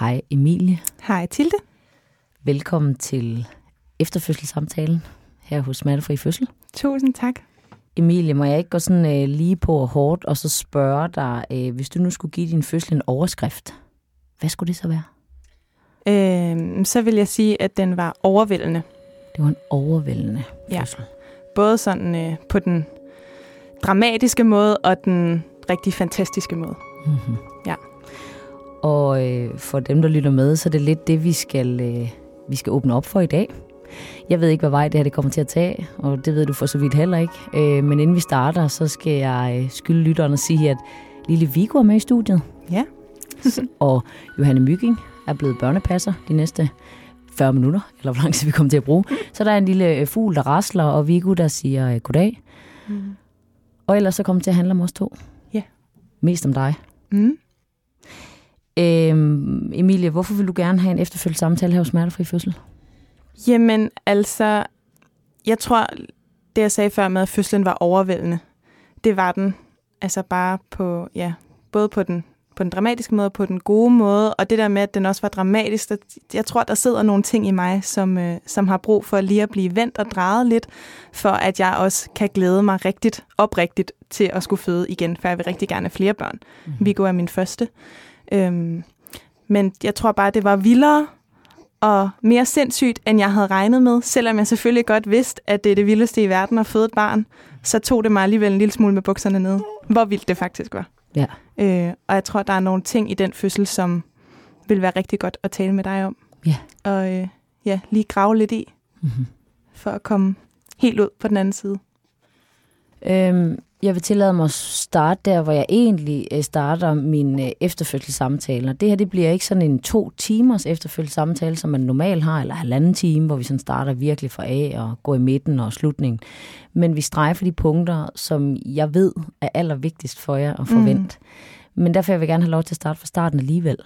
Hej Emilie. Hej Tilde. Velkommen til efterfødselssamtalen her hos Smertefri Fødsel. Tusind tak. Emilie, må jeg ikke gå sådan øh, lige på hårdt og så spørge dig, øh, hvis du nu skulle give din fødsel en overskrift, hvad skulle det så være? Øh, så vil jeg sige, at den var overvældende. Det var en overvældende Ja. fødsel. Både sådan øh, på den dramatiske måde og den rigtig fantastiske måde. Mm-hmm. Ja. Og øh, for dem, der lytter med, så er det lidt det, vi skal, øh, vi skal åbne op for i dag. Jeg ved ikke, hvad vej det her det kommer til at tage, og det ved du for så vidt heller ikke. Øh, men inden vi starter, så skal jeg øh, skylde lytteren og sige, at Lille Viggo er med i studiet. Ja. og Johanne Mygging er blevet børnepasser de næste 40 minutter, eller hvor lang tid vi kommer til at bruge. Så der er en lille øh, fugl, der rasler, og Viggo, der siger øh, goddag. Mm. Og ellers så kommer det til at handle om os to. Ja. Mest om dig. Mm. Øhm, Emilie, hvorfor vil du gerne have en efterfølgende samtale her hos Smertefri Fødsel? Jamen altså, jeg tror, det jeg sagde før med, at fødslen var overvældende, det var den. Altså bare på, ja, både på den, på den dramatiske måde og på den gode måde, og det der med, at den også var dramatisk, der, jeg tror, der sidder nogle ting i mig, som, øh, som har brug for lige at blive vendt og drejet lidt, for at jeg også kan glæde mig rigtigt, oprigtigt til at skulle føde igen, for jeg vil rigtig gerne have flere børn. Mm-hmm. Viggo er min første. Øhm, men jeg tror bare, det var vildere og mere sindssygt, end jeg havde regnet med. Selvom jeg selvfølgelig godt vidste, at det er det vildeste i verden at føde et barn, så tog det mig alligevel en lille smule med bukserne nede. Hvor vildt det faktisk var. Ja. Øh, og jeg tror, der er nogle ting i den fødsel, som vil være rigtig godt at tale med dig om. Ja. Og øh, ja, lige grave lidt i, Mm-hmm. for at komme helt ud på den anden side. Øhm, jeg vil tillade mig at starte der, hvor jeg egentlig øh, starter min øh, efterfødselssamtale. Og det her det bliver ikke sådan en to timers efterfødselssamtale, som man normalt har, eller halvanden time, hvor vi sådan starter virkelig fra A og går i midten og slutningen. Men vi strejfer de punkter, som jeg ved er allervigtigst for jer at forvente. Mm. Men derfor vil jeg gerne have lov til at starte fra starten alligevel.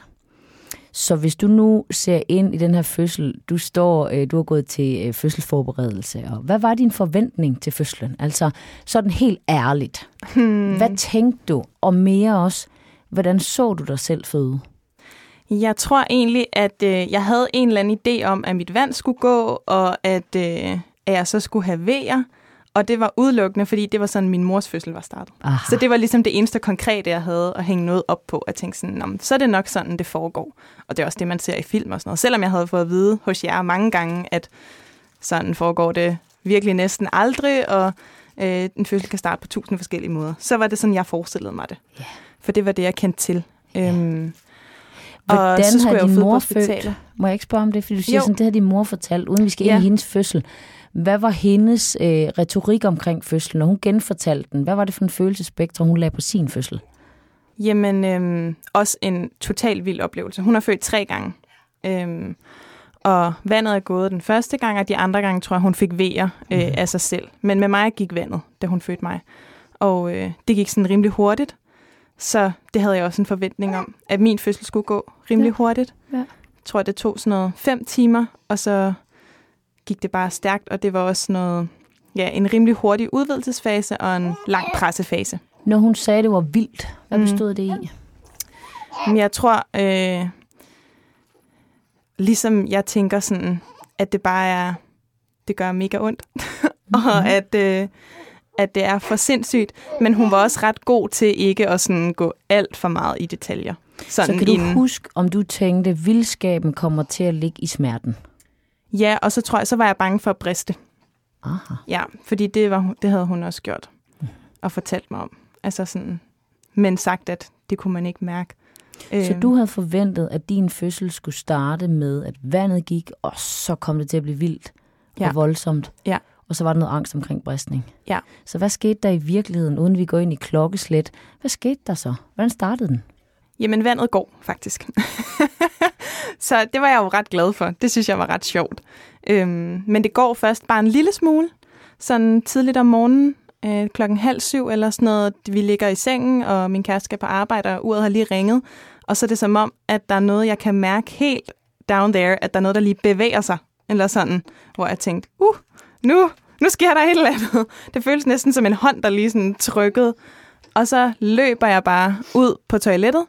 Så hvis du nu ser ind i den her fødsel, du står, øh, du har gået til øh, fødselsforberedelse, og hvad var din forventning til fødslen? Altså sådan helt ærligt. Hmm. Hvad tænkte du? Og mere også, hvordan så du dig selv føde? Jeg tror egentlig, at øh, jeg havde en eller anden idé om, at mit vand skulle gå, og at, øh, at jeg så skulle have vejer. Og det var udelukkende, fordi det var sådan, min mors fødsel var startet. Aha. Så det var ligesom det eneste konkrete, jeg havde at hænge noget op på. At tænke sådan, "Nå, men så er det nok sådan, det foregår. Og det er også det, man ser i film og sådan noget. Selvom jeg havde fået at vide hos jer mange gange, at sådan foregår det virkelig næsten aldrig, og øh, en fødsel kan starte på tusind forskellige måder. Så var det sådan, jeg forestillede mig det. Ja. For det var det, jeg kendte til. Øhm, Hvordan så skulle har jeg din mor født? Må jeg ikke spørge om det? Fordi du siger Jo. sådan, det har din mor fortalt, uden vi skal ind Ja. i hendes fødsel. Hvad var hendes øh, retorik omkring fødslen, når hun genfortalte den? Hvad var det for en følelsespektrum, hun lagde på sin fødsel? Jamen, øhm, også en total vild oplevelse. Hun har født tre gange. Øhm, og vandet er gået den første gang, og de andre gange tror jeg, hun fik vejer øh, Mhm. af sig selv. Men med mig gik vandet, da hun fødte mig. Og øh, det gik sådan rimelig hurtigt. Så det havde jeg også en forventning om, at min fødsel skulle gå rimelig Ja. hurtigt. Ja. Jeg tror, det tog sådan noget fem timer, og så gik det bare stærkt, og det var også noget, ja, en rimelig hurtig udvidelsesfase og en lang pressefase. Når hun sagde, det var vildt, hvad Mm. bestod det i? Men jeg tror, øh, ligesom jeg tænker sådan, at det bare er, det gør mega ondt, og at, øh, at det er for sindssygt. Men hun var også ret god til ikke at sådan gå alt for meget i detaljer. Sådan Så kan du inden. huske, om du tænkte, at vildskaben kommer til at ligge i smerten? Ja, og så tror jeg, så var jeg bange for at briste. Aha. Ja, fordi det, var, det havde hun også gjort og fortalt mig om. Altså sådan, men sagt, at det kunne man ikke mærke. Så Øhm, du havde forventet, at din fødsel skulle starte med, at vandet gik, og så kom det til at blive vildt Ja. og voldsomt. Ja. Og så var der noget angst omkring bristning. Ja. Så hvad skete der i virkeligheden, uden vi går ind i klokkeslæt? Hvad skete der så? Hvordan startede den? Jamen, vandet går faktisk. så det var jeg jo ret glad for. Det synes jeg var ret sjovt. Øhm, men det går først bare en lille smule. Sådan tidligt om morgenen, øh, klokken halv syv eller sådan noget. Vi ligger i sengen, og min kæreste skal på arbejde, og uret har lige ringet. Og så er det som om, at der er noget, jeg kan mærke helt down there, at der er noget, der lige bevæger sig. Eller sådan, hvor jeg tænkte, uh, nu, nu sker der et eller andet. Det føles næsten som en hånd, der lige sådan trykkede. Og så løber jeg bare ud på toilettet,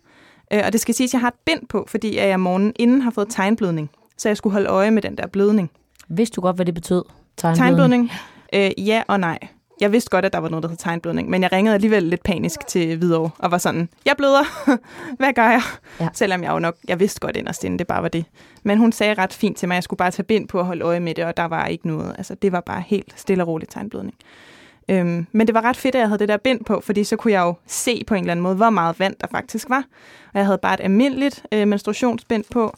Øh, og det skal siges, at jeg har et bind på, fordi jeg om morgenen inden har fået tegnblødning. Så jeg skulle holde øje med den der blødning. Vidste du godt, hvad det betød? Tegnblødning? Øh, ja og nej. Jeg vidste godt, at der var noget, der hed tegnblødning, men jeg ringede alligevel lidt panisk til Hvidovre og var sådan, jeg bløder, hvad gør jeg? Ja. Selvom jeg jo nok, jeg vidste godt inderst inden, det bare var det. Men hun sagde ret fint til mig, at jeg skulle bare tage bind på at holde øje med det, og der var ikke noget. Altså, det var bare helt stille og roligt tegnblødning. Øhm, men det var ret fedt, at jeg havde det der bind på, fordi så kunne jeg jo se på en eller anden måde, hvor meget vand der faktisk var. Og jeg havde bare et almindeligt øh, menstruationsbind på,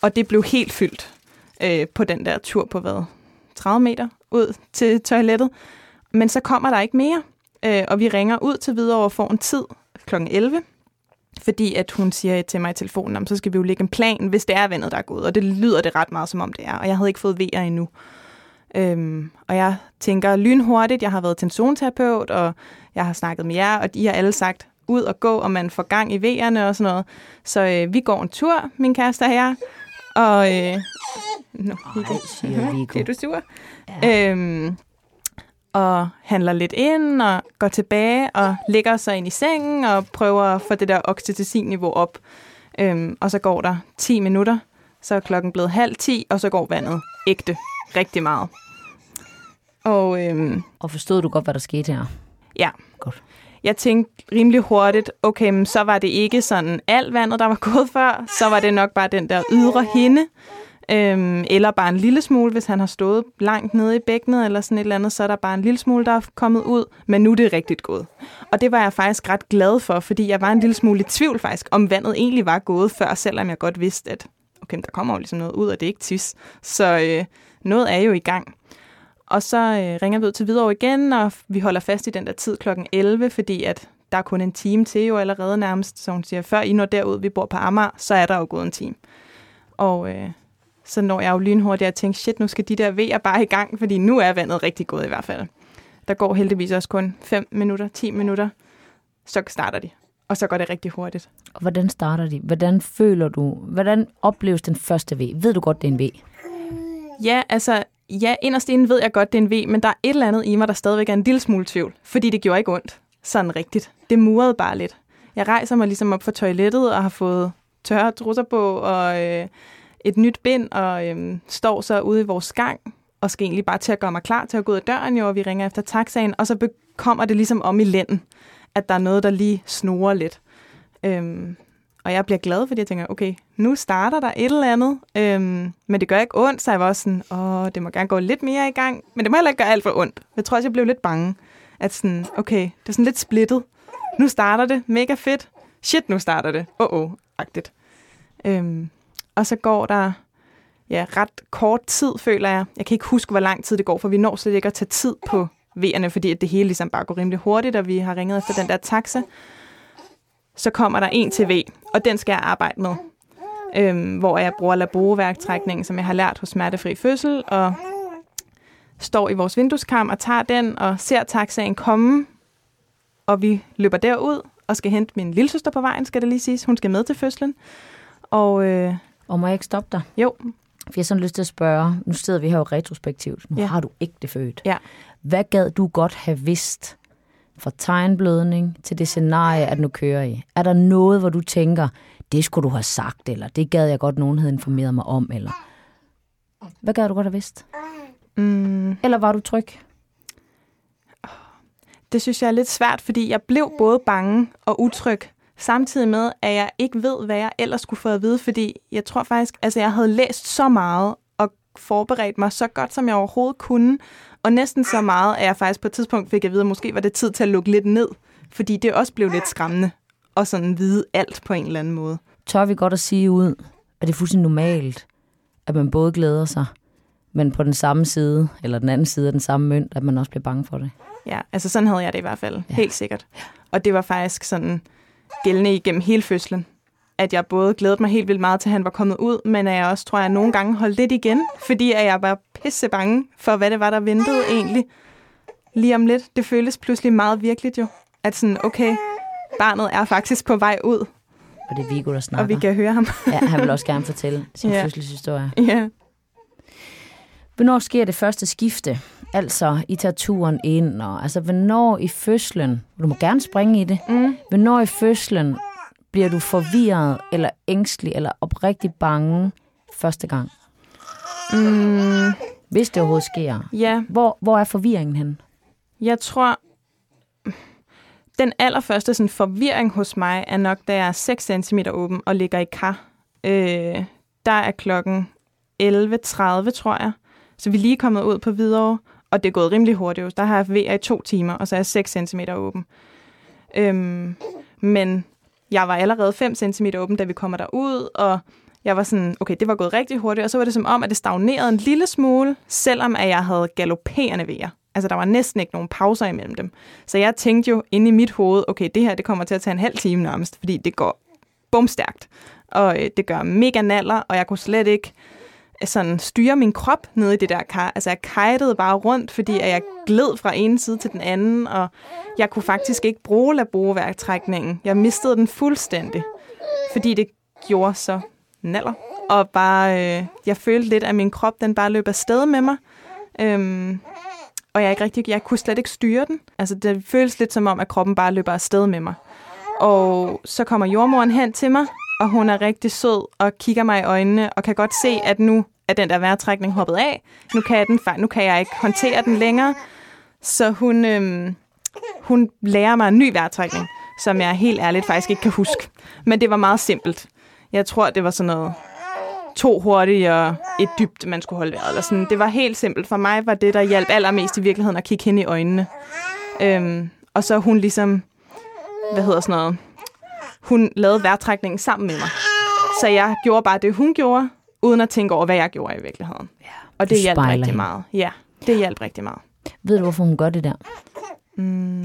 og det blev helt fyldt øh, på den der tur på hvad? 30 meter ud til toilettet. Men så kommer der ikke mere, øh, og vi ringer ud til videre og får en tid kl. 11, fordi at hun siger til mig i telefonen, så skal vi jo lægge en plan, hvis det er vandet, der er gået. Og det lyder det ret meget, som om det er. Og jeg havde ikke fået vejer endnu. Øhm, og jeg tænker lynhurtigt, jeg har været til en zoneterapeut, og jeg har snakket med jer, og I har alle sagt, ud og gå, og man får gang i vejerne og sådan noget. Så øh, vi går en tur, min kæreste og jeg, og... Øh, no, Ej, siger Viggo. Det er du sur? Ja. Øhm, og handler lidt ind og går tilbage og ligger sig ind i sengen og prøver at få det der oxytocin-niveau op. Øhm, og så går der 10 minutter, så er klokken blevet halv 10, og så går vandet ægte rigtig meget. Og, øhm, og forstod du godt, hvad der skete her? Ja. Godt. Jeg tænkte rimelig hurtigt, okay, men så var det ikke sådan alt vandet, der var gået før, så var det nok bare den der ydre hinde, øhm, eller bare en lille smule, hvis han har stået langt nede i bækkenet eller sådan et eller andet, så er der bare en lille smule, der er kommet ud, men nu er det rigtigt gået. Og det var jeg faktisk ret glad for, fordi jeg var en lille smule i tvivl faktisk, om vandet egentlig var gået før, selvom jeg godt vidste, at okay, der kommer jo ligesom noget ud, og det er ikke tis. Så øh, noget er jo i gang. Og så øh, ringer vi ud til Hvidovre igen, og vi holder fast i den der tid klokken 11, fordi at der er kun en time til jo allerede nærmest. Så hun siger, før I når derud, vi bor på Amager, så er der jo gået en time. Og øh, så når jeg jo lynhurtigt og tænker, shit, nu skal de der vejer bare i gang, fordi nu er vandet rigtig gået i hvert fald. Der går heldigvis også kun 5 minutter, 10 minutter, så starter de. Og så går det rigtig hurtigt. Og hvordan starter de? Hvordan føler du? Hvordan opleves den første V? Ved du godt, det er en V? Ja, altså, ja, inderst inden ved jeg godt, det er en V, men der er et eller andet i mig, der stadigvæk er en lille smule tvivl, fordi det gjorde ikke ondt sådan rigtigt. Det murede bare lidt. Jeg rejser mig ligesom op fra toilettet og har fået tørre trusser på og øh, et nyt bind, og øh, står så ude i vores gang og skal egentlig bare til at gøre mig klar til at gå ud af døren, jo, og vi ringer efter taxaen, og så kommer det ligesom om i lænden, at der er noget, der lige snorer lidt. Øhm, og jeg bliver glad, fordi jeg tænker, okay, nu starter der et eller andet, øhm, men det gør ikke ondt, så jeg var også sådan, åh, det må gerne gå lidt mere i gang, men det må heller ikke gøre alt for ondt. Jeg tror også, jeg blev lidt bange, at sådan, okay, det er sådan lidt splittet. Nu starter det, mega fedt. Shit, nu starter det. Åh, oh, oh, agtigt. Øhm, og så går der ja, ret kort tid, føler jeg. Jeg kan ikke huske, hvor lang tid det går, for vi når slet ikke at tage tid på V'erne, fordi at det hele ligesom bare går rimelig hurtigt, og vi har ringet efter den der taxa. Så kommer der en til V, og den skal jeg arbejde med. Øhm, hvor jeg bruger laboroværktrækningen, som jeg har lært hos Smertefri Fødsel, og står i vores vindueskarm og tager den og ser taxaen komme, og vi løber derud og skal hente min lille søster på vejen, skal det lige siges. Hun skal med til fødslen. Og, øh, og må jeg ikke stoppe dig? Jo. For jeg har sådan lyst til at spørge, nu sidder vi her jo retrospektivt, nu ja. har du ægte født. Ja. Hvad gad du godt have vidst fra tegnblødning til det scenarie, at nu kører I? Er der noget, hvor du tænker, det skulle du have sagt, eller det gad jeg godt, nogen havde informeret mig om, eller hvad gad du godt have vidst? Mm. Eller var du tryg? Det synes jeg er lidt svært, fordi jeg blev både bange og utryg, samtidig med, at jeg ikke ved, hvad jeg ellers skulle få at vide, fordi jeg tror faktisk, altså jeg havde læst så meget og forberedt mig så godt, som jeg overhovedet kunne, og næsten så meget, at jeg faktisk på et tidspunkt fik at vide, at måske var det tid til at lukke lidt ned, fordi det også blev lidt skræmmende og sådan vide alt på en eller anden måde. Tør vi godt at sige ud, at det er fuldstændig normalt, at man både glæder sig, men på den samme side, eller den anden side af den samme mønt, at man også bliver bange for det. Ja, altså sådan havde jeg det i hvert fald, ja. helt sikkert. Og det var faktisk sådan gældende igennem hele fødslen, at jeg både glædede mig helt vildt meget til, at han var kommet ud, men at jeg også, tror jeg, nogle gange holdt lidt igen, fordi at jeg var pisse bange for, hvad det var, der ventede egentlig. Lige om lidt. Det føles pludselig meget virkeligt jo. At sådan, okay, barnet er faktisk på vej ud. Og det er Viggo, der snakker. Og vi kan høre ham. ja, han vil også gerne fortælle sin ja. fødselshistorie. Ja. Hvornår sker det første skifte? Altså, I tager turen ind, og altså, hvornår i fødslen, du må gerne springe i det, mm. hvornår i fødslen bliver du forvirret, eller ængstelig, eller oprigtig bange første gang? Mm, Hvis det overhovedet sker. ja, Hvor, hvor er forvirringen hen? jeg tror, den allerførste sådan, forvirring hos mig er nok, da jeg er 6 cm åben og ligger i kar. Øh, der er klokken 11.30, tror jeg. Så vi er lige kommet ud på Hvidovre, og det er gået rimelig hurtigt. Der har jeg VR i to timer, og så er jeg 6 cm åben. Øhm, men jeg var allerede 5 cm åben, da vi kommer derud, og jeg var sådan, okay, det var gået rigtig hurtigt, og så var det som om, at det stagnerede en lille smule, selvom at jeg havde galopperende vejer. Altså, der var næsten ikke nogen pauser imellem dem. Så jeg tænkte jo inde i mit hoved, okay, det her, det kommer til at tage en halv time nærmest, fordi det går bumstærkt. Og øh, det gør mega naller, og jeg kunne slet ikke sådan styre min krop nede i det der kar. Altså, jeg kajtede bare rundt, fordi at jeg gled fra en side til den anden, og jeg kunne faktisk ikke bruge laboeværktrækningen. Jeg mistede den fuldstændig, fordi det gjorde så naller. Og bare, øh, jeg følte lidt, at min krop, den bare løb afsted med mig. Øhm, og jeg, ikke rigtig, jeg kunne slet ikke styre den. Altså, det føles lidt som om, at kroppen bare løber afsted med mig. Og så kommer jordmoren hen til mig, og hun er rigtig sød og kigger mig i øjnene, og kan godt se, at nu er den der vejrtrækning hoppet af. Nu kan jeg, den, nu kan jeg ikke håndtere den længere. Så hun, øhm, hun lærer mig en ny vejrtrækning, som jeg helt ærligt faktisk ikke kan huske. Men det var meget simpelt. Jeg tror, det var sådan noget to hurtige og et dybt, man skulle holde vejret. Eller sådan. Det var helt simpelt. For mig var det, der hjalp allermest i virkeligheden at kigge hende i øjnene. Øhm, og så hun ligesom, hvad hedder sådan noget, hun lavede vejrtrækningen sammen med mig. Så jeg gjorde bare det, hun gjorde, uden at tænke over, hvad jeg gjorde i virkeligheden. Ja, Og det hjalp rigtig hende. meget. Ja, det hjalp rigtig meget. Ved du, hvorfor hun gør det der? Mm.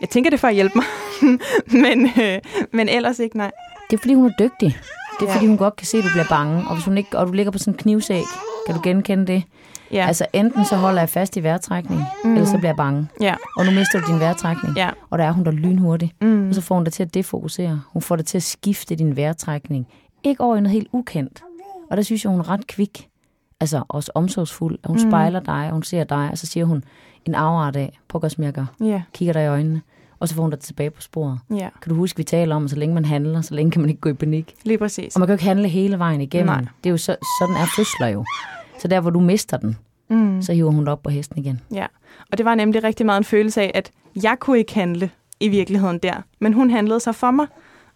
Jeg tænker det er for at hjælpe mig. men, øh, men ellers ikke, nej. Det er, fordi hun er dygtig. Det er, Ja. fordi hun godt kan se, at du bliver bange. Og hvis hun ikke, og du ligger på sådan en knivsæg, kan du genkende det? Ja, Altså, enten så holder jeg fast i vejrtrækning, mm. eller så bliver jeg bange. ja, Og nu mister du din vejrtrækning. ja. Og der er hun der lynhurtig. Mm. Og så får hun dig til at defokusere. Hun får dig til at skifte din vejrtrækning. Ikke over i noget helt ukendt. Og der synes jeg, hun er ret kvik. Altså også omsorgsfuld. Hun mm. spejler dig, og hun ser dig, og så siger hun en afart af. Gør. Ja, Kigger dig i øjnene. Og så får hun dig tilbage på sporet. ja, Kan du huske, vi taler om, at så længe man handler, så længe kan man ikke gå i panik. lige præcis. Og man kan jo ikke handle hele vejen igennem. Nej. Det er jo så, sådan er fødsler jo. Så der, hvor du mister den, Mm. så hiver hun dig op på hesten igen. Ja, og det var nemlig rigtig meget en følelse af, at jeg kunne ikke handle i virkeligheden der, men hun handlede sig for mig,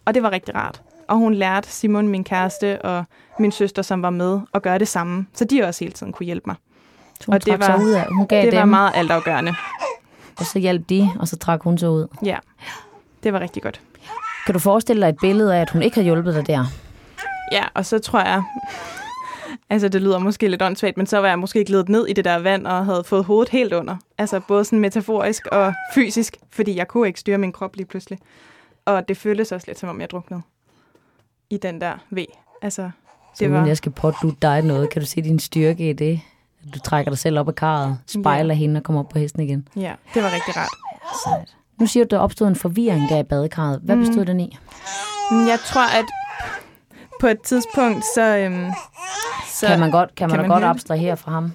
og det var rigtig rart. Og hun lærte Simon, min kæreste, og min søster, som var med, at gøre det samme, så de også hele tiden kunne hjælpe mig. Så hun Og det var- ud af, hun gav Det dem, var meget altafgørende. og så hjalp de, og så trak hun sig ud. Ja, det var rigtig godt. Kan du forestille dig et billede af, at hun ikke har hjulpet dig der? Ja, og så tror jeg, altså det lyder måske lidt åndssvagt, men så var jeg måske glidet ned i det der vand og havde fået hovedet helt under. Altså både sådan metaforisk og fysisk, fordi jeg kunne ikke styre min krop lige pludselig. Og det føltes også lidt som om jeg druknede i den der V. Altså, Så det var, jeg skal pådutte dig noget, kan du se din styrke i det? Du trækker dig selv op af karret, spejler hende og kommer op på hesten igen. ja, det var rigtig rart. Sejt. Nu siger du, at der opstod en forvirring der i badekarret. Hvad Mm. bestod den i? Men Jeg tror, at på et tidspunkt, så... Øhm, så Kan man godt, kan man kan da man godt høre det? abstrahere fra ham?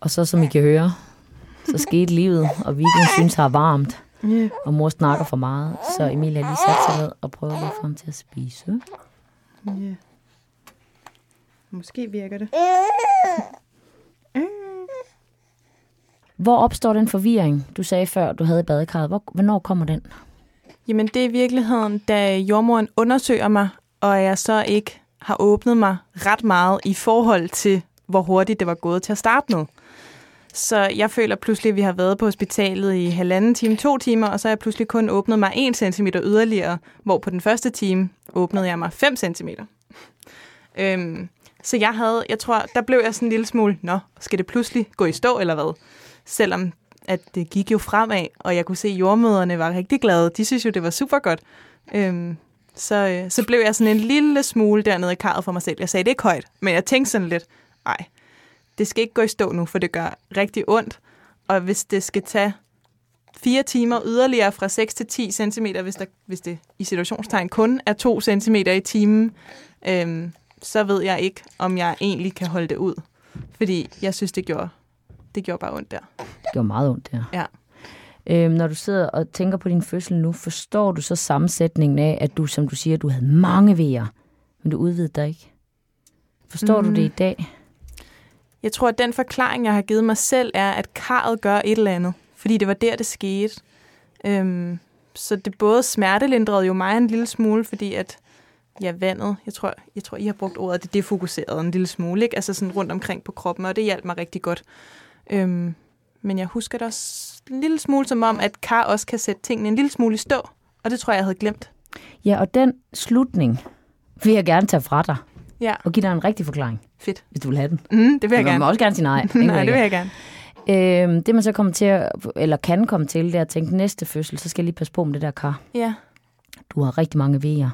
Og så, som I kan høre, så skete livet, og weekenden synes har varmt, Yeah. og mor snakker for meget. Så Emilie har lige sat sig ned og prøver lige få ham til at spise. Yeah. Måske virker det. Hvor opstår den forvirring, du sagde før, du havde i badekarret? Hvor, hvornår kommer den? Jamen, det er i virkeligheden, da jordmoren undersøger mig, og jeg så ikke har åbnet mig ret meget i forhold til, hvor hurtigt det var gået til at starte med. Så jeg føler pludselig, at vi har været på hospitalet i halvanden time, to timer, og så har jeg pludselig kun åbnet mig 1 cm yderligere, hvor på den første time åbnede jeg mig 5 cm. Øhm, så jeg havde, jeg tror, der blev jeg sådan en lille smule, nå, skal det pludselig gå i stå eller hvad? Selvom at det gik jo fremad, og jeg kunne se, at jordmøderne var rigtig glade. De synes jo, det var super godt. Øhm, så, øh, så blev jeg sådan en lille smule dernede i karret for mig selv. Jeg sagde det ikke højt, men jeg tænkte sådan lidt, nej, det skal ikke gå i stå nu, for det gør rigtig ondt. Og hvis det skal tage fire timer yderligere fra 6 til 10 cm, hvis, der, hvis det i situationstegn kun er 2 cm i timen, øhm, så ved jeg ikke, om jeg egentlig kan holde det ud. Fordi jeg synes, det gjorde det gjorde bare ondt der. Det gjorde meget ondt der. Ja. Øhm, når du sidder og tænker på din fødsel nu, forstår du så sammensætningen af, at du, som du siger, du havde mange vejer, men du udvidede dig ikke? Forstår mm. du det i dag? Jeg tror, at den forklaring, jeg har givet mig selv, er, at karret gør et eller andet. Fordi det var der, det skete. Øhm, så det både smertelindrede jo mig en lille smule, fordi at ja, vandet, jeg tror, jeg tror, I har brugt ordet, det defokuserede en lille smule, ikke? Altså sådan rundt omkring på kroppen, og det hjalp mig rigtig godt. Øhm, men jeg husker det også en lille smule som om, at kar også kan sætte tingene en lille smule i stå, og det tror jeg, jeg havde glemt. Ja, og den slutning vil jeg gerne tage fra dig. Ja. Og give dig en rigtig forklaring. Fedt. Hvis du vil have den. Mm, det vil jeg gerne. må også gerne sige nej. nej, det vil jeg gerne. Øhm, det man så kommer til at, eller kan komme til, det er at tænke, næste fødsel, så skal jeg lige passe på med det der kar. Ja. Du har rigtig mange vejer,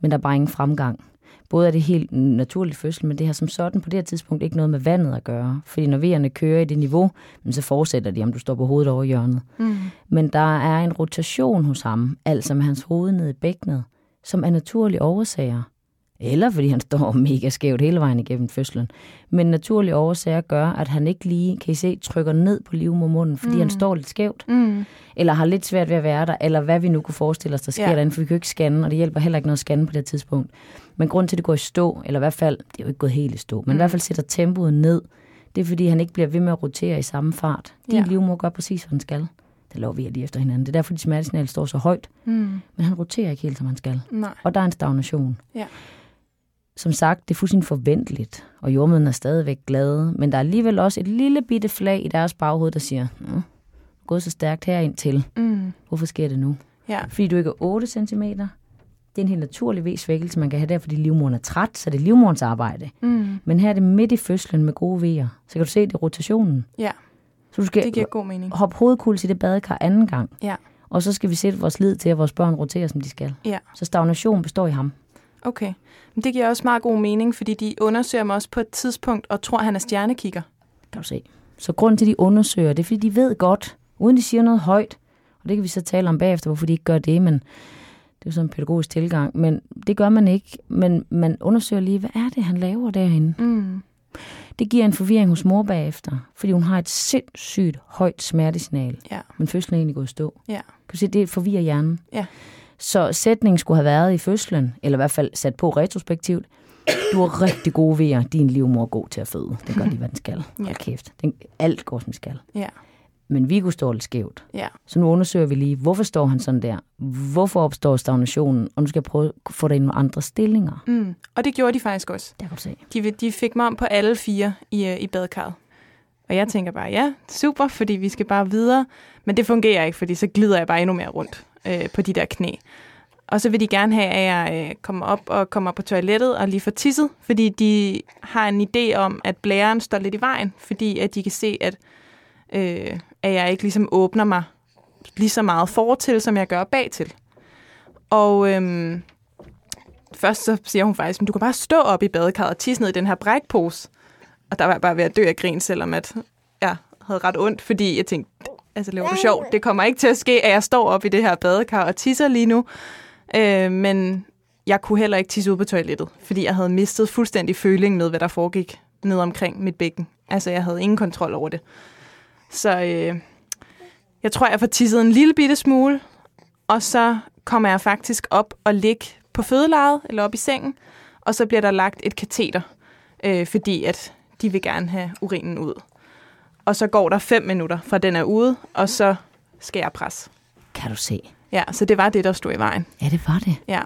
men der er bare ingen fremgang. Både er det helt naturlig fødsel, men det har som sådan på det her tidspunkt ikke noget med vandet at gøre. Fordi når vejerne kører i det niveau, så fortsætter de, om du står på hovedet over hjørnet. Mm. Men der er en rotation hos ham, altså med hans hoved ned i bækkenet, som er naturlige årsager. Eller fordi han står mega skævt hele vejen igennem fødslen. Men naturlige årsager gør, at han ikke lige, kan I se, trykker ned på livmormunden, fordi mm. han står lidt skævt. Mm. Eller har lidt svært ved at være der, eller hvad vi nu kunne forestille os, der sker Ja. derinde, for vi kan jo ikke scanne, og det hjælper heller ikke noget at scanne på det tidspunkt. Men grund til, at det går i stå, eller i hvert fald, det er jo ikke gået helt i stå, men mm. i hvert fald sætter tempoet ned, det er fordi, han ikke bliver ved med at rotere i samme fart. Din Ja. livmor gør præcis, hvad den skal. Det lover vi lige efter hinanden. Det er derfor, de smertesignaler står så højt, Mm. men han roterer ikke helt, som han skal. Nej. Og der er en stagnation. Ja. Som sagt, det er fuldstændig forventeligt, og jordmøden er stadigvæk glade, men der er alligevel også et lille bitte flag i deres baghoved, der siger, Nå, gået så stærkt herind til. Mm. Hvorfor sker det nu? Ja. Fordi du ikke er 8 cm. Det er en helt naturlig V-svækkelse, man kan have der, fordi livmoderen er træt, så det er livmorens arbejde. Mm. Men her er det midt i fødslen med gode vejer. Så kan du se, det er rotationen. Ja, Så du skal det giver god mening. hoppe hovedkuls i det badekar anden gang. Ja. Og så skal vi sætte vores lid til, at vores børn roterer, som de skal. Ja. Så stagnation består i ham. Okay. Men det giver også meget god mening, fordi de undersøger mig også på et tidspunkt og tror, at han er stjernekigger. Kan du se. Så grund til, at de undersøger, det er, fordi de ved godt, uden de siger noget højt, og det kan vi så tale om bagefter, hvorfor de ikke gør det, men det er jo sådan en pædagogisk tilgang, men det gør man ikke, men man undersøger lige, hvad er det, han laver derinde? Mm. Det giver en forvirring hos mor bagefter, fordi hun har et sindssygt højt smertesignal, Ja. men fødslen er egentlig gået stå. Ja. Kan du se, det forvirrer hjernen. Ja. Så sætningen skulle have været i fødslen, eller i hvert fald sat på retrospektivt. Du har rigtig gode vejer, din livmor er god til at føde. Det gør de, hvad den skal. Ja. Hold kæft. Den, alt går, som skal. Ja. Men Viggo står lidt skævt. Ja. Så nu undersøger vi lige, hvorfor står han sådan der? Hvorfor opstår stagnationen? Og nu skal jeg prøve at få dig i nogle andre stillinger. Mm. Og det gjorde de faktisk også. Der kan du se. De, de fik mig om på alle fire i, øh, i badekarret. Og jeg tænker bare, ja, super, fordi vi skal bare videre. Men det fungerer ikke, fordi så glider jeg bare endnu mere rundt øh, på de der knæ. Og så vil de gerne have, at jeg øh, kommer op og kommer på toilettet og lige får tisset, fordi de har en idé om, at blæren står lidt i vejen, fordi at de kan se, at, øh, at jeg ikke ligesom åbner mig lige så meget fortil, som jeg gør bagtil. Og øhm, først så siger hun faktisk, at du kan bare stå op i badekarret og tisse ned i den her brækpose. Og der var jeg bare ved at dø af grin, selvom at jeg havde ret ondt, fordi jeg tænkte, altså laver du sjov, det kommer ikke til at ske, at jeg står op i det her badekar og tisser lige nu. Øh, men jeg kunne heller ikke tisse ud på toilettet, fordi jeg havde mistet fuldstændig føling med, hvad der foregik ned omkring mit bækken. Altså, jeg havde ingen kontrol over det. Så øh, jeg tror, jeg får tisset en lille bitte smule, og så kommer jeg faktisk op og ligge på fødelejet, eller op i sengen, og så bliver der lagt et kateter, øh, fordi at de vil gerne have urinen ud. Og så går der fem minutter fra den er ude, og så skal jeg presse. Kan du se? Ja, så det var det, der stod i vejen. Ja, det var det. Ja,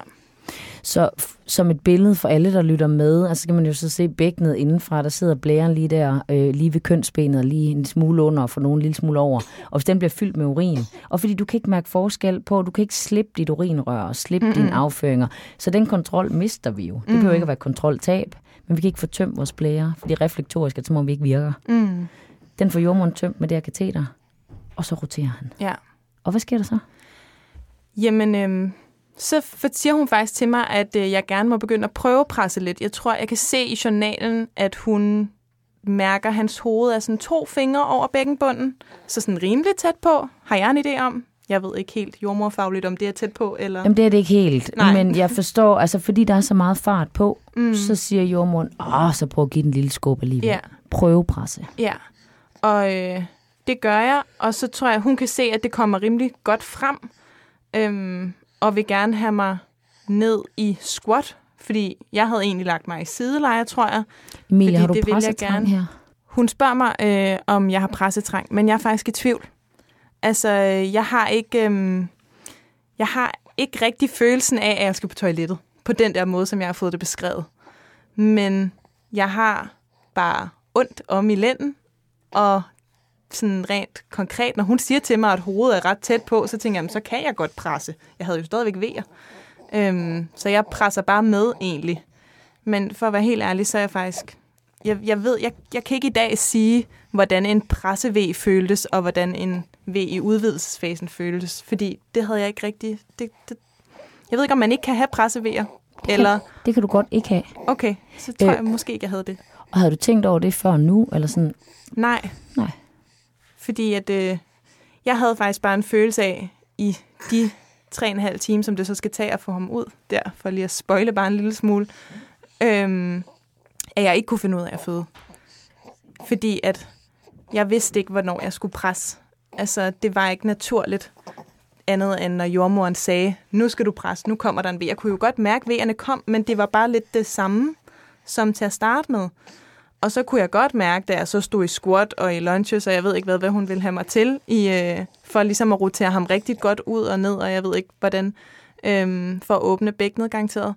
Så som et billede for alle, der lytter med, altså kan man jo så se bækkenet indenfra, der sidder blæren lige der, øh, lige ved kønsbenet, og lige en smule under, og for nogle en lille smule over. Og hvis den bliver fyldt med urin, og fordi du kan ikke mærke forskel på, du kan ikke slippe dit urinrør og slippe mm-hmm. dine afføringer, så den kontrol mister vi jo. Det behøver ikke at være kontroltab, men vi kan ikke få tømt vores blære, fordi reflektorisk er som om vi ikke virker. mm, Den får jordmoren tømt med det her kateter, og så roterer han. ja. Og hvad sker der så? Jamen, øhm, så siger hun faktisk til mig, at øh, jeg gerne må begynde at prøve presse lidt. Jeg tror, jeg kan se i journalen, at hun mærker hans hoved af sådan to fingre over bækkenbunden. Så sådan rimelig tæt på. Har jeg en idé om? Jeg ved ikke helt jordmorfagligt, om det er tæt på, eller... Jamen det er det ikke helt, Nej. men jeg forstår, altså fordi der er så meget fart på, Mm. så siger jordmoren, åh, så prøv at give den en lille skub alligevel. Ja. Prøvepresse. Ja, Og øh, det gør jeg, og så tror jeg, hun kan se, at det kommer rimelig godt frem, øhm, og vil gerne have mig ned i squat, fordi jeg havde egentlig lagt mig i sideleje, tror jeg. Emilie, har du det vil jeg pressetrang gerne. her? Hun spørger mig, øh, om jeg har pressetrang, men jeg er faktisk i tvivl. Altså, øh, jeg har ikke, øh, jeg har ikke rigtig følelsen af, at jeg skal på toilettet. På den der måde, som jeg har fået det beskrevet. Men jeg har bare ondt om i lænden, og sådan rent konkret, når hun siger til mig, at hovedet er ret tæt på, så tænker jeg, "Jamen, så kan jeg godt presse. Jeg havde jo stadigvæk vejer. Øhm, så jeg presser bare med egentlig. Men for at være helt ærlig, så er jeg faktisk... Jeg, jeg ved, jeg, jeg kan ikke i dag sige, hvordan en presse-V føltes, og hvordan en V i udvidelsesfasen føltes. Fordi det havde jeg ikke rigtig... Det, det, jeg ved ikke, om man ikke kan have presse-V'er. Eller, Det kan du godt ikke have. okay, så tror Øh. jeg måske ikke, jeg havde det. Og havde du tænkt over det før nu? Eller sådan, Nej. Nej. Fordi at øh, jeg havde faktisk bare en følelse af, i de tre og en halv time, som det så skal tage at få ham ud der, for lige at spoile bare en lille smule, øhm, at jeg ikke kunne finde ud af at føde. Fordi at jeg vidste ikke, hvornår jeg skulle presse. Altså, det var ikke naturligt andet end når jordmoren sagde, nu skal du presse, nu kommer der en V. Jeg kunne jo godt mærke, at V'erne kom, men det var bare lidt det samme som til at starte med. Og så kunne jeg godt mærke, da jeg så stod i squat og i lunches, og jeg ved ikke, hvad, hvad hun ville have mig til, i, øh, for ligesom at rotere ham rigtig godt ud og ned, og jeg ved ikke, hvordan, øh, for at åbne bækkenet garanteret,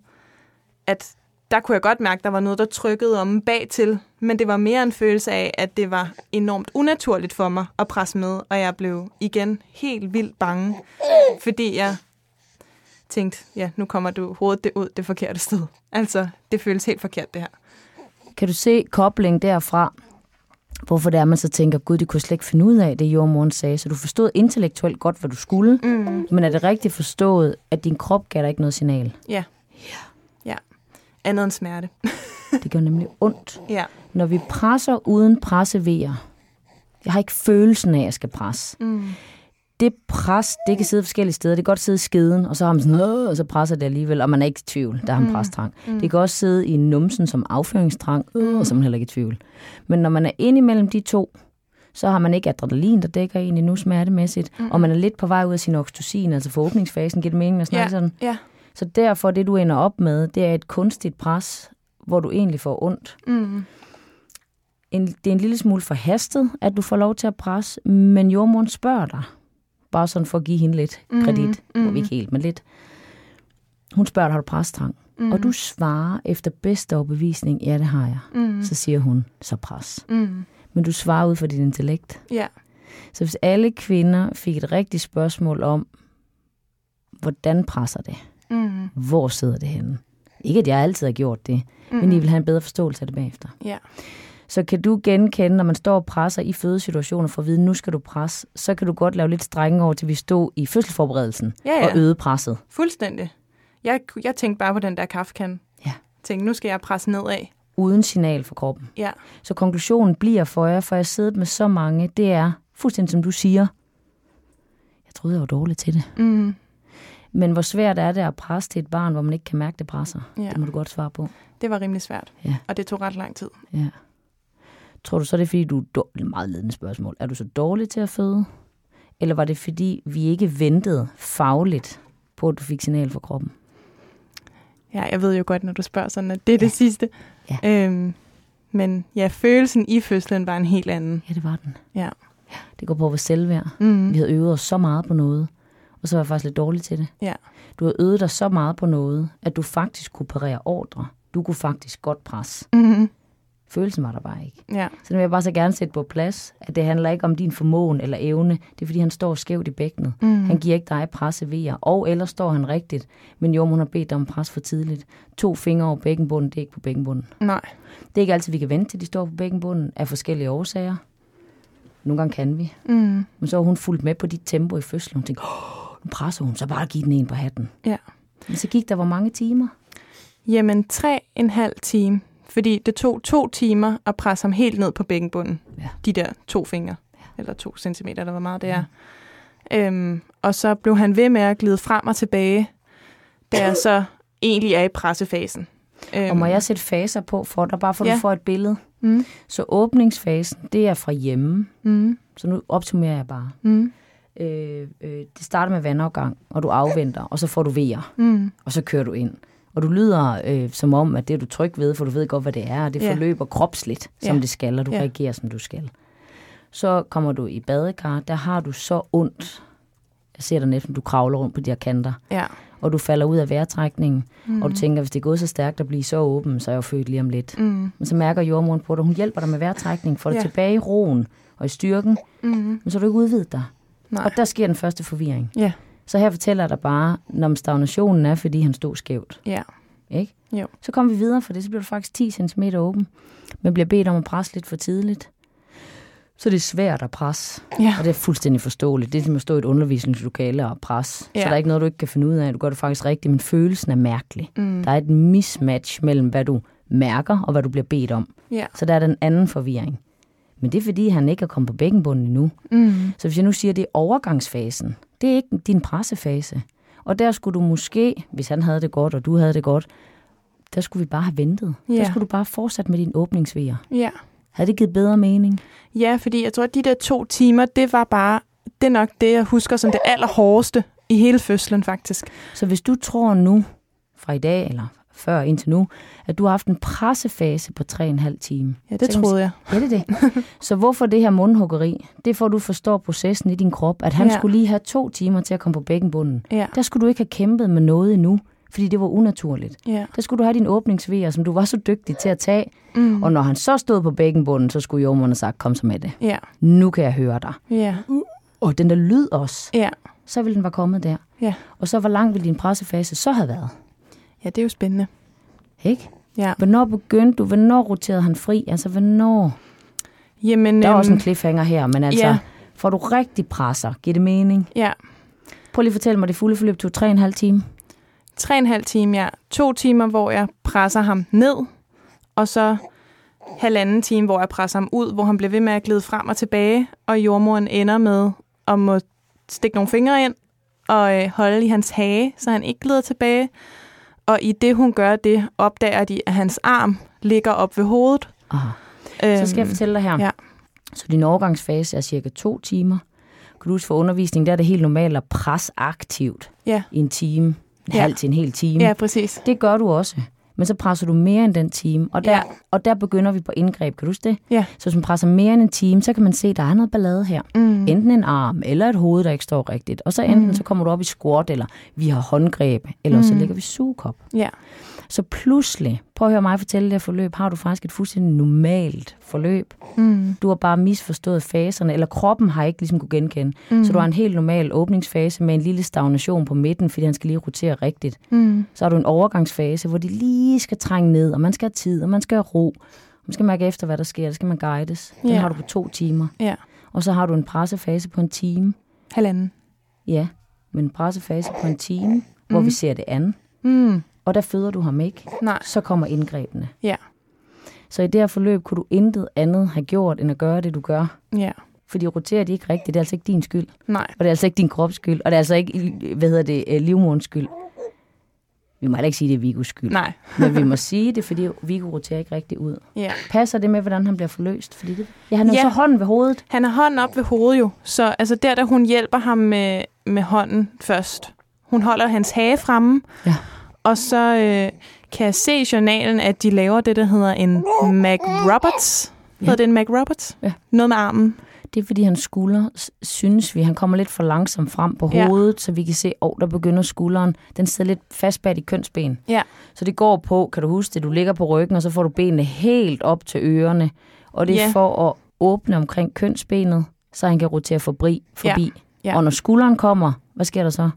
at der kunne jeg godt mærke, at der var noget, der trykkede om bag til, men det var mere en følelse af, at det var enormt unaturligt for mig at presse med, og jeg blev igen helt vildt bange, fordi jeg tænkte, ja, nu kommer du hovedet det ud det forkerte sted. Altså, det føles helt forkert, det her kan du se kobling derfra? Hvorfor det er, man så tænker, gud, det kunne slet ikke finde ud af, det jordmoren sagde. Så du forstod intellektuelt godt, hvad du skulle. Mm. Men er det rigtigt forstået, at din krop gav dig ikke noget signal? Ja. Ja. Andet end smerte. Det gør nemlig ondt. Ja. Når vi presser uden pressevejer, jeg har ikke følelsen af, at jeg skal presse. Mm. Det pres, det kan sidde forskellige steder. Det kan godt sidde i skeden, og så har man sådan, "Åh", og så presser det alligevel, og man er ikke i tvivl. Der har man Mm. prestrang. Mm. Det kan også sidde i numsen som afføringstrang, øh, og så er man heller ikke i tvivl. Men når man er inde imellem de to, så har man ikke adrenalin, der dækker en endnu smertemæssigt, Mm. og man er lidt på vej ud af sin oxytocin, altså for åbningsfasen, giver det mening at snakke Ja. sådan. Ja. Så derfor, det du ender op med, det er et kunstigt pres, hvor du egentlig får ondt. Mm. En, det er en lille smule forhastet, at du får lov til at presse, men jordmoren spørger dig, bare sådan for at give hende lidt Mhm, kredit, mm. mhm. ikke helt, men lidt. Hun spørger har du presstrang? Mm. Og du svarer efter bedste overbevisning, ja, det har jeg. Mm. Så siger hun, så pres. Mm. Men du svarer ud fra dit intellekt. Ja. Så hvis alle kvinder fik et rigtigt spørgsmål om, hvordan presser det? Mm. Hvor sidder det henne? Ikke, at jeg altid har gjort det, Mm. men I vil have en bedre forståelse af det bagefter. Ja. Så kan du genkende, når man står og presser i fødesituationer for at vide, nu skal du presse, så kan du godt lave lidt strenge over, til vi stod i fødselsforberedelsen Ja, ja. og øde presset. Fuldstændig. Jeg, jeg tænkte bare på den der kaffekan. Ja. Tænkte, nu skal jeg presse nedad. Uden signal for kroppen. Ja. Så konklusionen bliver for jer, for jeg siddet med så mange, det er fuldstændig som du siger, jeg troede, jeg var dårlig til det. Mm. Men hvor svært er det at presse til et barn, hvor man ikke kan mærke, det presser? Ja. Det må du godt svare på. Det var rimelig svært. Ja. Og det tog ret lang tid. Ja. Tror du så, det er fordi, du er meget ledende spørgsmål. Er du så dårlig til at føde? Eller var det fordi, vi ikke ventede fagligt på, at du fik signal fra kroppen? Ja, jeg ved jo godt, når du spørger sådan, at det er det sidste. Ja. Øhm, men ja, følelsen i fødslen var en helt anden. Ja, det var den. Ja. Det går på vores selvværd. Mm. Vi havde øvet os så meget på noget, og så var jeg faktisk lidt dårlig til det. Ja. Du har øvet dig så meget på noget, at du faktisk kunne parere ordre. Du kunne faktisk godt presse. Mm. Følelsen var der bare ikke. Ja. Så det vil jeg bare så gerne sætte på plads, at det handler ikke om din formåen eller evne. Det er fordi, han står skævt i bækkenet. Mm. Han giver ikke dig pressevejer, og ellers står han rigtigt. Men jo, hun har bedt dig om pres for tidligt. To fingre over bækkenbunden, det er ikke på bækkenbunden. Nej. Det er ikke altid, vi kan vente til, de står på bækkenbunden af forskellige årsager. Nogle gange kan vi. Mm. Men så har hun fulgt med på dit tempo i fødslen. Hun tænkte, oh, nu presser hun, så bare giv den en på hatten. Ja. Men så gik der hvor mange timer? Jamen, tre en halv time. Fordi det tog to timer at presse ham helt ned på bækkenbunden. Ja. De der to fingre. Eller to centimeter, eller hvor meget det er. Øhm, og så blev han ved med at glide frem og tilbage, da jeg så egentlig er i pressefasen. Øhm, Og må jeg sætte faser på for dig, bare for at Ja. du får et billede? Mm, Så åbningsfasen, det er fra hjemme. mm, Så nu optimerer jeg bare. mm, Øh, øh, det starter med vandafgang, og du afventer, og så får du vejer, mm, og så kører du ind. Og du lyder øh, som om, at det er du tryg ved, for du ved godt, hvad det er, og det Ja. forløber kropsligt, som Ja. det skal, og du Ja. reagerer, som du skal. Så kommer du i badekar, der har du så ondt. Jeg ser dig næsten, du kravler rundt på de her kanter, ja. og du falder ud af vejrtrækningen, Mm. mm. og du tænker, hvis det er gået så stærkt at blive så åben, så er jeg jo født lige om lidt. Mm, Men så mærker jordmoren på dig, hun hjælper dig med vejrtrækning, får dig Ja. tilbage i roen og i styrken, mm, men så er du ikke udvidet dig. nej. Og der sker den første forvirring. Ja, Så her fortæller dig bare, når stagnationen er, fordi han stod skævt. ja. Ikke? Jo. Så kommer vi videre for det, så bliver du faktisk 10 cm åben, men bliver bedt om at presse lidt for tidligt. Så det er svært at presse, Ja. og det er fuldstændig forståeligt. Det er som at stå i et undervisningslokale og presse. Ja. Så der er ikke noget, du ikke kan finde ud af. Du gør det faktisk rigtigt, men følelsen er mærkelig. Mm, Der er et mismatch mellem, hvad du mærker og hvad du bliver bedt om. ja. Så der er den anden forvirring. Men det er fordi, han ikke er kommet på bækkenbunden endnu. Mm, Så hvis jeg nu siger, at det er overgangsfasen, det er ikke din pressefase. Og der skulle du måske, hvis han havde det godt, og du havde det godt, der skulle vi bare have ventet. Ja. Der skulle du bare fortsætte med din åbningsvejer. ja. Havde det givet bedre mening? Ja, fordi jeg tror, at de der to timer, det var bare, det er nok det, jeg husker som det allerhårdeste i hele fødslen, faktisk. Så hvis du tror nu, fra i dag eller før indtil nu, at du har haft en pressefase på 3,5 timer. Ja, det Så troede jeg. Ja, det er det. Så hvorfor det her mundhuggeri? Det at du forstår processen i din krop. At han Ja. ja. skulle lige have to timer til at komme på bækkenbunden. Ja, Der skulle du ikke have kæmpet med noget endnu, fordi det var unaturligt. ja. Der skulle du have din åbningsvejer, som du var så dygtig til at tage. Mm. Og når han så stod på bækkenbunden, så skulle jordmoren have sagt, kom så med det. Ja, Nu kan jeg høre dig. ja, Og den der lyd også, ja. så ville den være kommet der. Ja. Og så hvor lang ville din pressefase så have været? Ja, det er jo spændende. Ikke? Ja. Hvornår begyndte du? Hvornår roterede han fri? Altså, hvornår? Jamen, Der er også en øhm, cliffhanger her, men altså, ja. får du rigtig presser? Giver det mening? ja, Prøv lige at fortælle mig, det fulde forløb tog 3,5 timer. tre og en halv time, ja. To timer, hvor jeg presser ham ned, og så halvanden time, hvor jeg presser ham ud, hvor han bliver ved med at glide frem og tilbage, og jordmoren ender med at må stikke nogle fingre ind og øh, holde i hans hage, så han ikke glider tilbage. Og i det, hun gør det, opdager de, at hans arm ligger op ved hovedet. Aha. Så skal jeg fortælle dig her. Øhm, ja. Så din overgangsfase er cirka to timer. Kan du huske for undervisning, der er det helt normalt at presse aktivt Ja. i en time. En Ja. halv til en hel time. Ja, præcis. Det gør du også. Men så presser du mere end den time, og der, Ja. og der begynder vi på indgreb. Kan du huske det? Ja. Så hvis man presser mere end en time, så kan man se, at der er noget ballade her. Mm. Enten en arm, eller et hoved, der ikke står rigtigt. Og så enten Mm. så kommer du op i squat, eller vi har håndgreb, eller så Mm. ligger vi sugekop. Ja. Så pludselig, prøv at høre mig fortælle det her forløb, har du faktisk et fuldstændig normalt forløb. Mm. Du har bare misforstået faserne, eller kroppen har ikke ligesom kunne genkende. Mm. Mm. Så du har en helt normal åbningsfase med en lille stagnation på midten, fordi han skal lige rotere rigtigt. Mm. Så har du en overgangsfase, hvor de lige skal trænge ned, og man skal have tid, og man skal have ro. Man skal mærke efter, hvad der sker, der skal man guides. Den Ja. har du på to timer. Ja. Og så har du en pressefase på en time. Halvanden. Ja, men en pressefase på en time, hvor Mhm. vi ser det an. Mm. Og der føder du ham ikke. Nej. Så kommer indgrebene. Ja. Så i det her forløb kunne du intet andet have gjort, end at gøre det, du gør. Ja. Fordi roterer de ikke rigtigt, det er altså ikke din skyld. Nej. Og det er altså ikke din krops skyld. Og det er altså ikke, hvad hedder det, øh, livmorens skyld. Vi må heller ikke sige, det er Vigos skyld. Nej. Men vi må sige det, fordi Viggo roterer ikke rigtigt ud. Ja. Passer det med, hvordan han bliver forløst? Fordi det, ja, han har ja. så hånden ved hovedet. Han har hånden op ved hovedet jo, så altså der, der hun hjælper ham med, med hånden først. Hun holder hans hage fremme, Ja. Og så øh, kan jeg se i journalen, at de laver det, der hedder en Mac Roberts. Ja. Hedder det en Mac Roberts? Ja. Noget med armen. Det er, fordi hans skulder, synes vi, han kommer lidt for langsomt frem på Ja. hovedet, så vi kan se, at oh, der begynder skulderen. Den sidder lidt fast bag i kønsben. Ja. Så det går på, kan du huske det, du ligger på ryggen, og så får du benene helt op til ørerne. Og det er Ja. for at åbne omkring kønsbenet, så han kan rotere forbi. forbi. Ja. Og når skulderen kommer, hvad sker der så?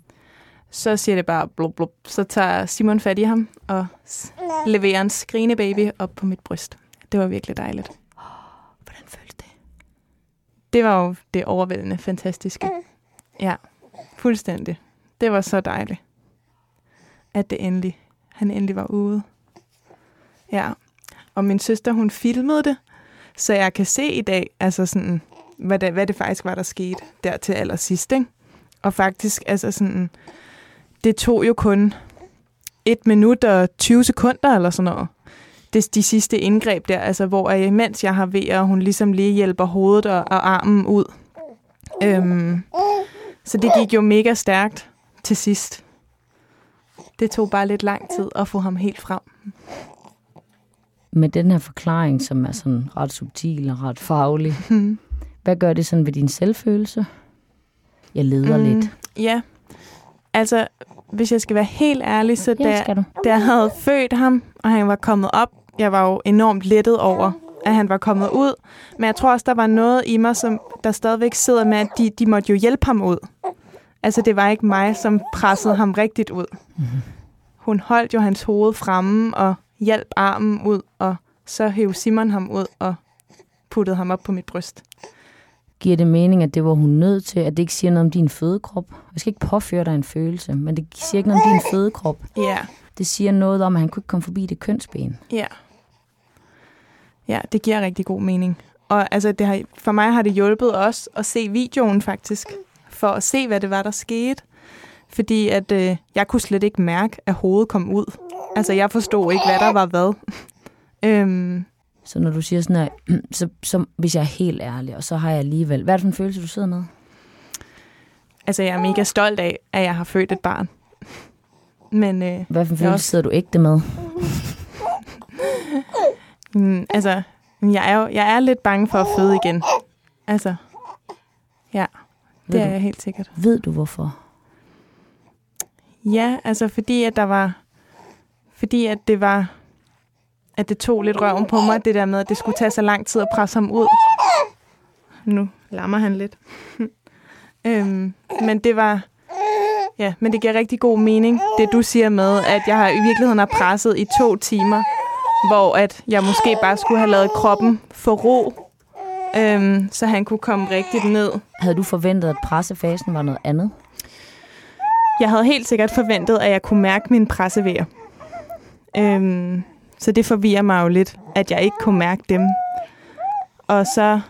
Så siger det bare blub, blub. Så tager Simon fat i ham og leverer en skrine baby op på mit bryst. Det var virkelig dejligt. Hvordan føles det? Det var jo det overvældende fantastiske. Ja, fuldstændig. Det var så dejligt, at det endelig, han endelig var ude. Ja, og min søster, hun filmede det, så jeg kan se i dag, altså sådan, hvad det, hvad det faktisk var, der skete der til allersidst, ikke? Og faktisk, altså sådan, det tog jo kun et minut og 20 sekunder eller sådan noget. Det, de sidste indgreb der, altså hvor jeg, mens jeg har ved, og hun ligesom lige hjælper hovedet og, og armen ud. Øhm, så det gik jo mega stærkt til sidst. Det tog bare lidt lang tid at få ham helt frem. Med den her forklaring, som er sådan ret subtil og ret faglig, Hmm. hvad gør det sådan ved din selvfølelse? Jeg leder mm. lidt. Ja, altså hvis jeg skal være helt ærlig, så da, da jeg havde født ham, og han var kommet op, jeg var jo enormt lettet over, at han var kommet ud. Men jeg tror også, der var noget i mig, som der stadigvæk sidder med, at de, de måtte jo hjælpe ham ud. Altså, det var ikke mig, som pressede ham rigtigt ud. Mhm. Hun holdt jo hans hoved fremme og hjalp armen ud, og så hævde Simon ham ud og puttede ham op på mit bryst. Giver det mening, at det var hun nødt til, at det ikke siger noget om din fødekrop? Jeg skal ikke påføre dig en følelse, men det siger ikke noget om din fødekrop. Ja, Det siger noget om, at han kunne ikke komme forbi det kønsben. Ja. Ja, det giver rigtig god mening. Og altså, det har, for mig har det hjulpet også at se videoen faktisk, for at se, hvad det var, der skete. Fordi at øh, jeg kunne slet ikke mærke, at hovedet kom ud. Altså, jeg forstod ikke, hvad der var hvad. øhm, Så når du siger sådan her, så, så hvis jeg er helt ærlig, og så har jeg alligevel... Hvad er det for en følelse, du sidder med? altså, jeg er mega stolt af, at jeg har født et barn. Men øh, Hvad for en følelse også- sidder du ægte med? mm, altså, jeg er, jo, jeg er lidt bange for at føde igen. Altså, ja, Ved det er du, jeg helt sikkert. ved du hvorfor? Ja, altså fordi at der var, fordi at det var, at det tog lidt røven på mig, det der med, at det skulle tage så lang tid at presse ham ud. Nu lammer han lidt. øhm, men det var, ja, men det giver rigtig god mening, det du siger med, at jeg har i virkeligheden har presset i to timer, hvor at jeg måske bare skulle have lavet kroppen få ro, øhm, så han kunne komme rigtigt ned. Havde du forventet, at pressefasen var noget andet? Jeg havde helt sikkert forventet, at jeg kunne mærke mine pressevejer. Øhm, så det forvirrer mig jo lidt, at jeg ikke kunne mærke dem. Og så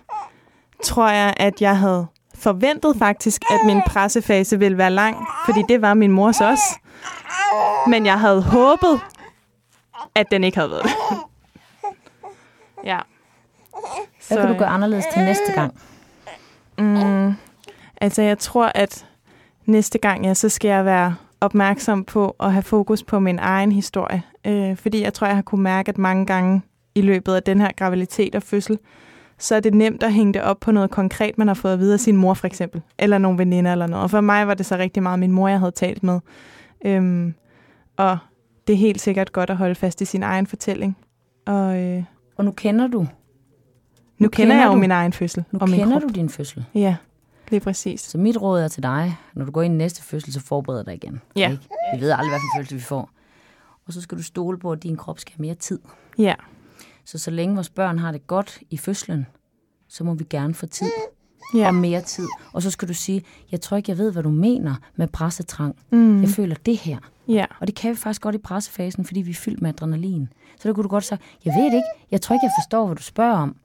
tror jeg, at jeg havde forventet faktisk, at min pressefase ville være lang, fordi det var min mors også. Men jeg havde håbet, at den ikke havde været det. ja. Hvad kan du gøre anderledes til næste gang? Mm, altså, jeg tror, at næste gang, ja, så skal jeg være opmærksom på at have fokus på min egen historie. Øh, fordi jeg tror, jeg har kunne mærke, at mange gange i løbet af den her graviditet og fødsel, så er det nemt at hænge det op på noget konkret, man har fået at vide af sin mor for eksempel, eller nogle veninder eller noget. Og for mig var det så rigtig meget min mor, jeg havde talt med. Øhm, og det er helt sikkert godt at holde fast i sin egen fortælling. Og øh, Og nu kender du. nu, nu kender kender jeg jo du- min egen fødsel Nu og min kender krop. du din fødsel. Ja, lige præcis. Så mit råd er til dig, når du går ind i næste fødsel, så forbered dig igen. Ja. Ikke? Vi ved aldrig, hvad for en følelse vi får. Og så skal du stole på, at din krop skal have mere tid. Ja, Så så længe vores børn har det godt i fødslen, så må vi gerne få tid ja. og mere tid. Og så skal du sige, jeg tror ikke, jeg ved, hvad du mener med pressetrang. Mm. Jeg føler det her. Ja, Og det kan vi faktisk godt i pressefasen, fordi vi er fyldt med adrenalin. Så der kunne du godt sige, jeg ved det ikke, jeg tror ikke, jeg forstår, hvad du spørger om.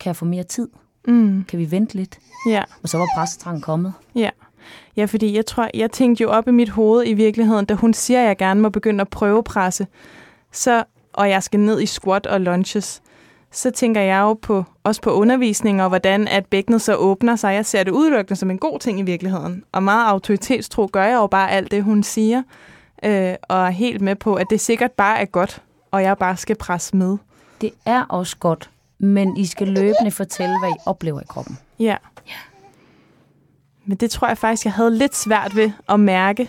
Kan jeg få mere tid? mm. Kan vi vente lidt? ja, Og så var pressetrangen kommet. ja. Ja, fordi jeg tror, jeg tænkte jo op i mit hoved i virkeligheden, da hun siger, at jeg gerne må begynde at prøvepresse, så, og jeg skal ned i squat og lunges, så tænker jeg jo på, også på undervisning og hvordan at bækkenet så åbner sig. Jeg ser det udelukkende som en god ting i virkeligheden. Og meget autoritetstro gør jeg jo bare alt det, hun siger, øh, og er helt med på, at det sikkert bare er godt, og jeg bare skal presse med. Det er også godt, men I skal løbende fortælle, hvad I oplever i kroppen. Ja. Men det tror jeg faktisk, jeg havde lidt svært ved at mærke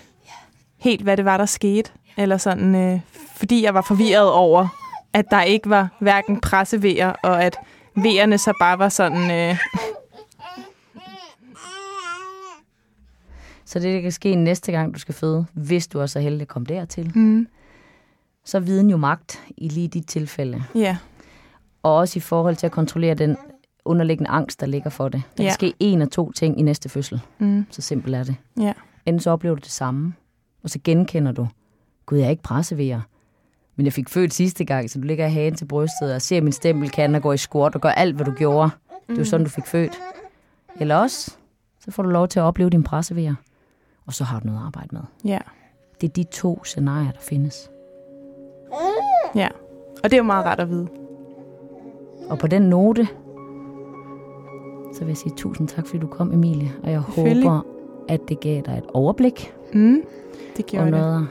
helt, hvad det var, der skete. Eller sådan, øh, fordi jeg var forvirret over, at der ikke var hverken pressevejer, og at vejerne så bare var sådan... Øh, Så det, der kan ske næste gang, du skal føde, hvis du også er heldig at komme dertil, mm, så er viden jo magt i lige dit tilfælde. ja, Og også i forhold til at kontrollere den underliggende angst, der ligger for det. Der Ja. kan ske en af to ting i næste fødsel. mm, Så simpelt er det. ja, Enten så oplever du det samme, og så genkender du, gud, jeg er ikke pressevejer. Men jeg fik født sidste gang, så du ligger i hagen til brystet og ser min stempelkande og går i squat og gør alt, hvad du gjorde. Det var sådan, du fik født. Eller også, så får du lov til at opleve din pressevejer. Og så har du noget at arbejde med. ja. Det er de to scenarier, der findes. Ja, og det er jo meget rart at vide. Og på den note, så vil jeg sige tusind tak, fordi du kom, Emilie. Og jeg håber, at det gav dig et overblik Mm, det og gjorde det. noget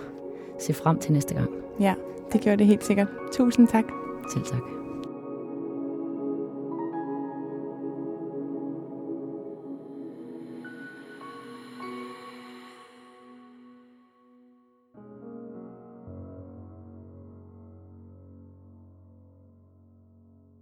at se frem til næste gang. Ja, det gjorde det helt sikkert. Tusind tak. Selv tak.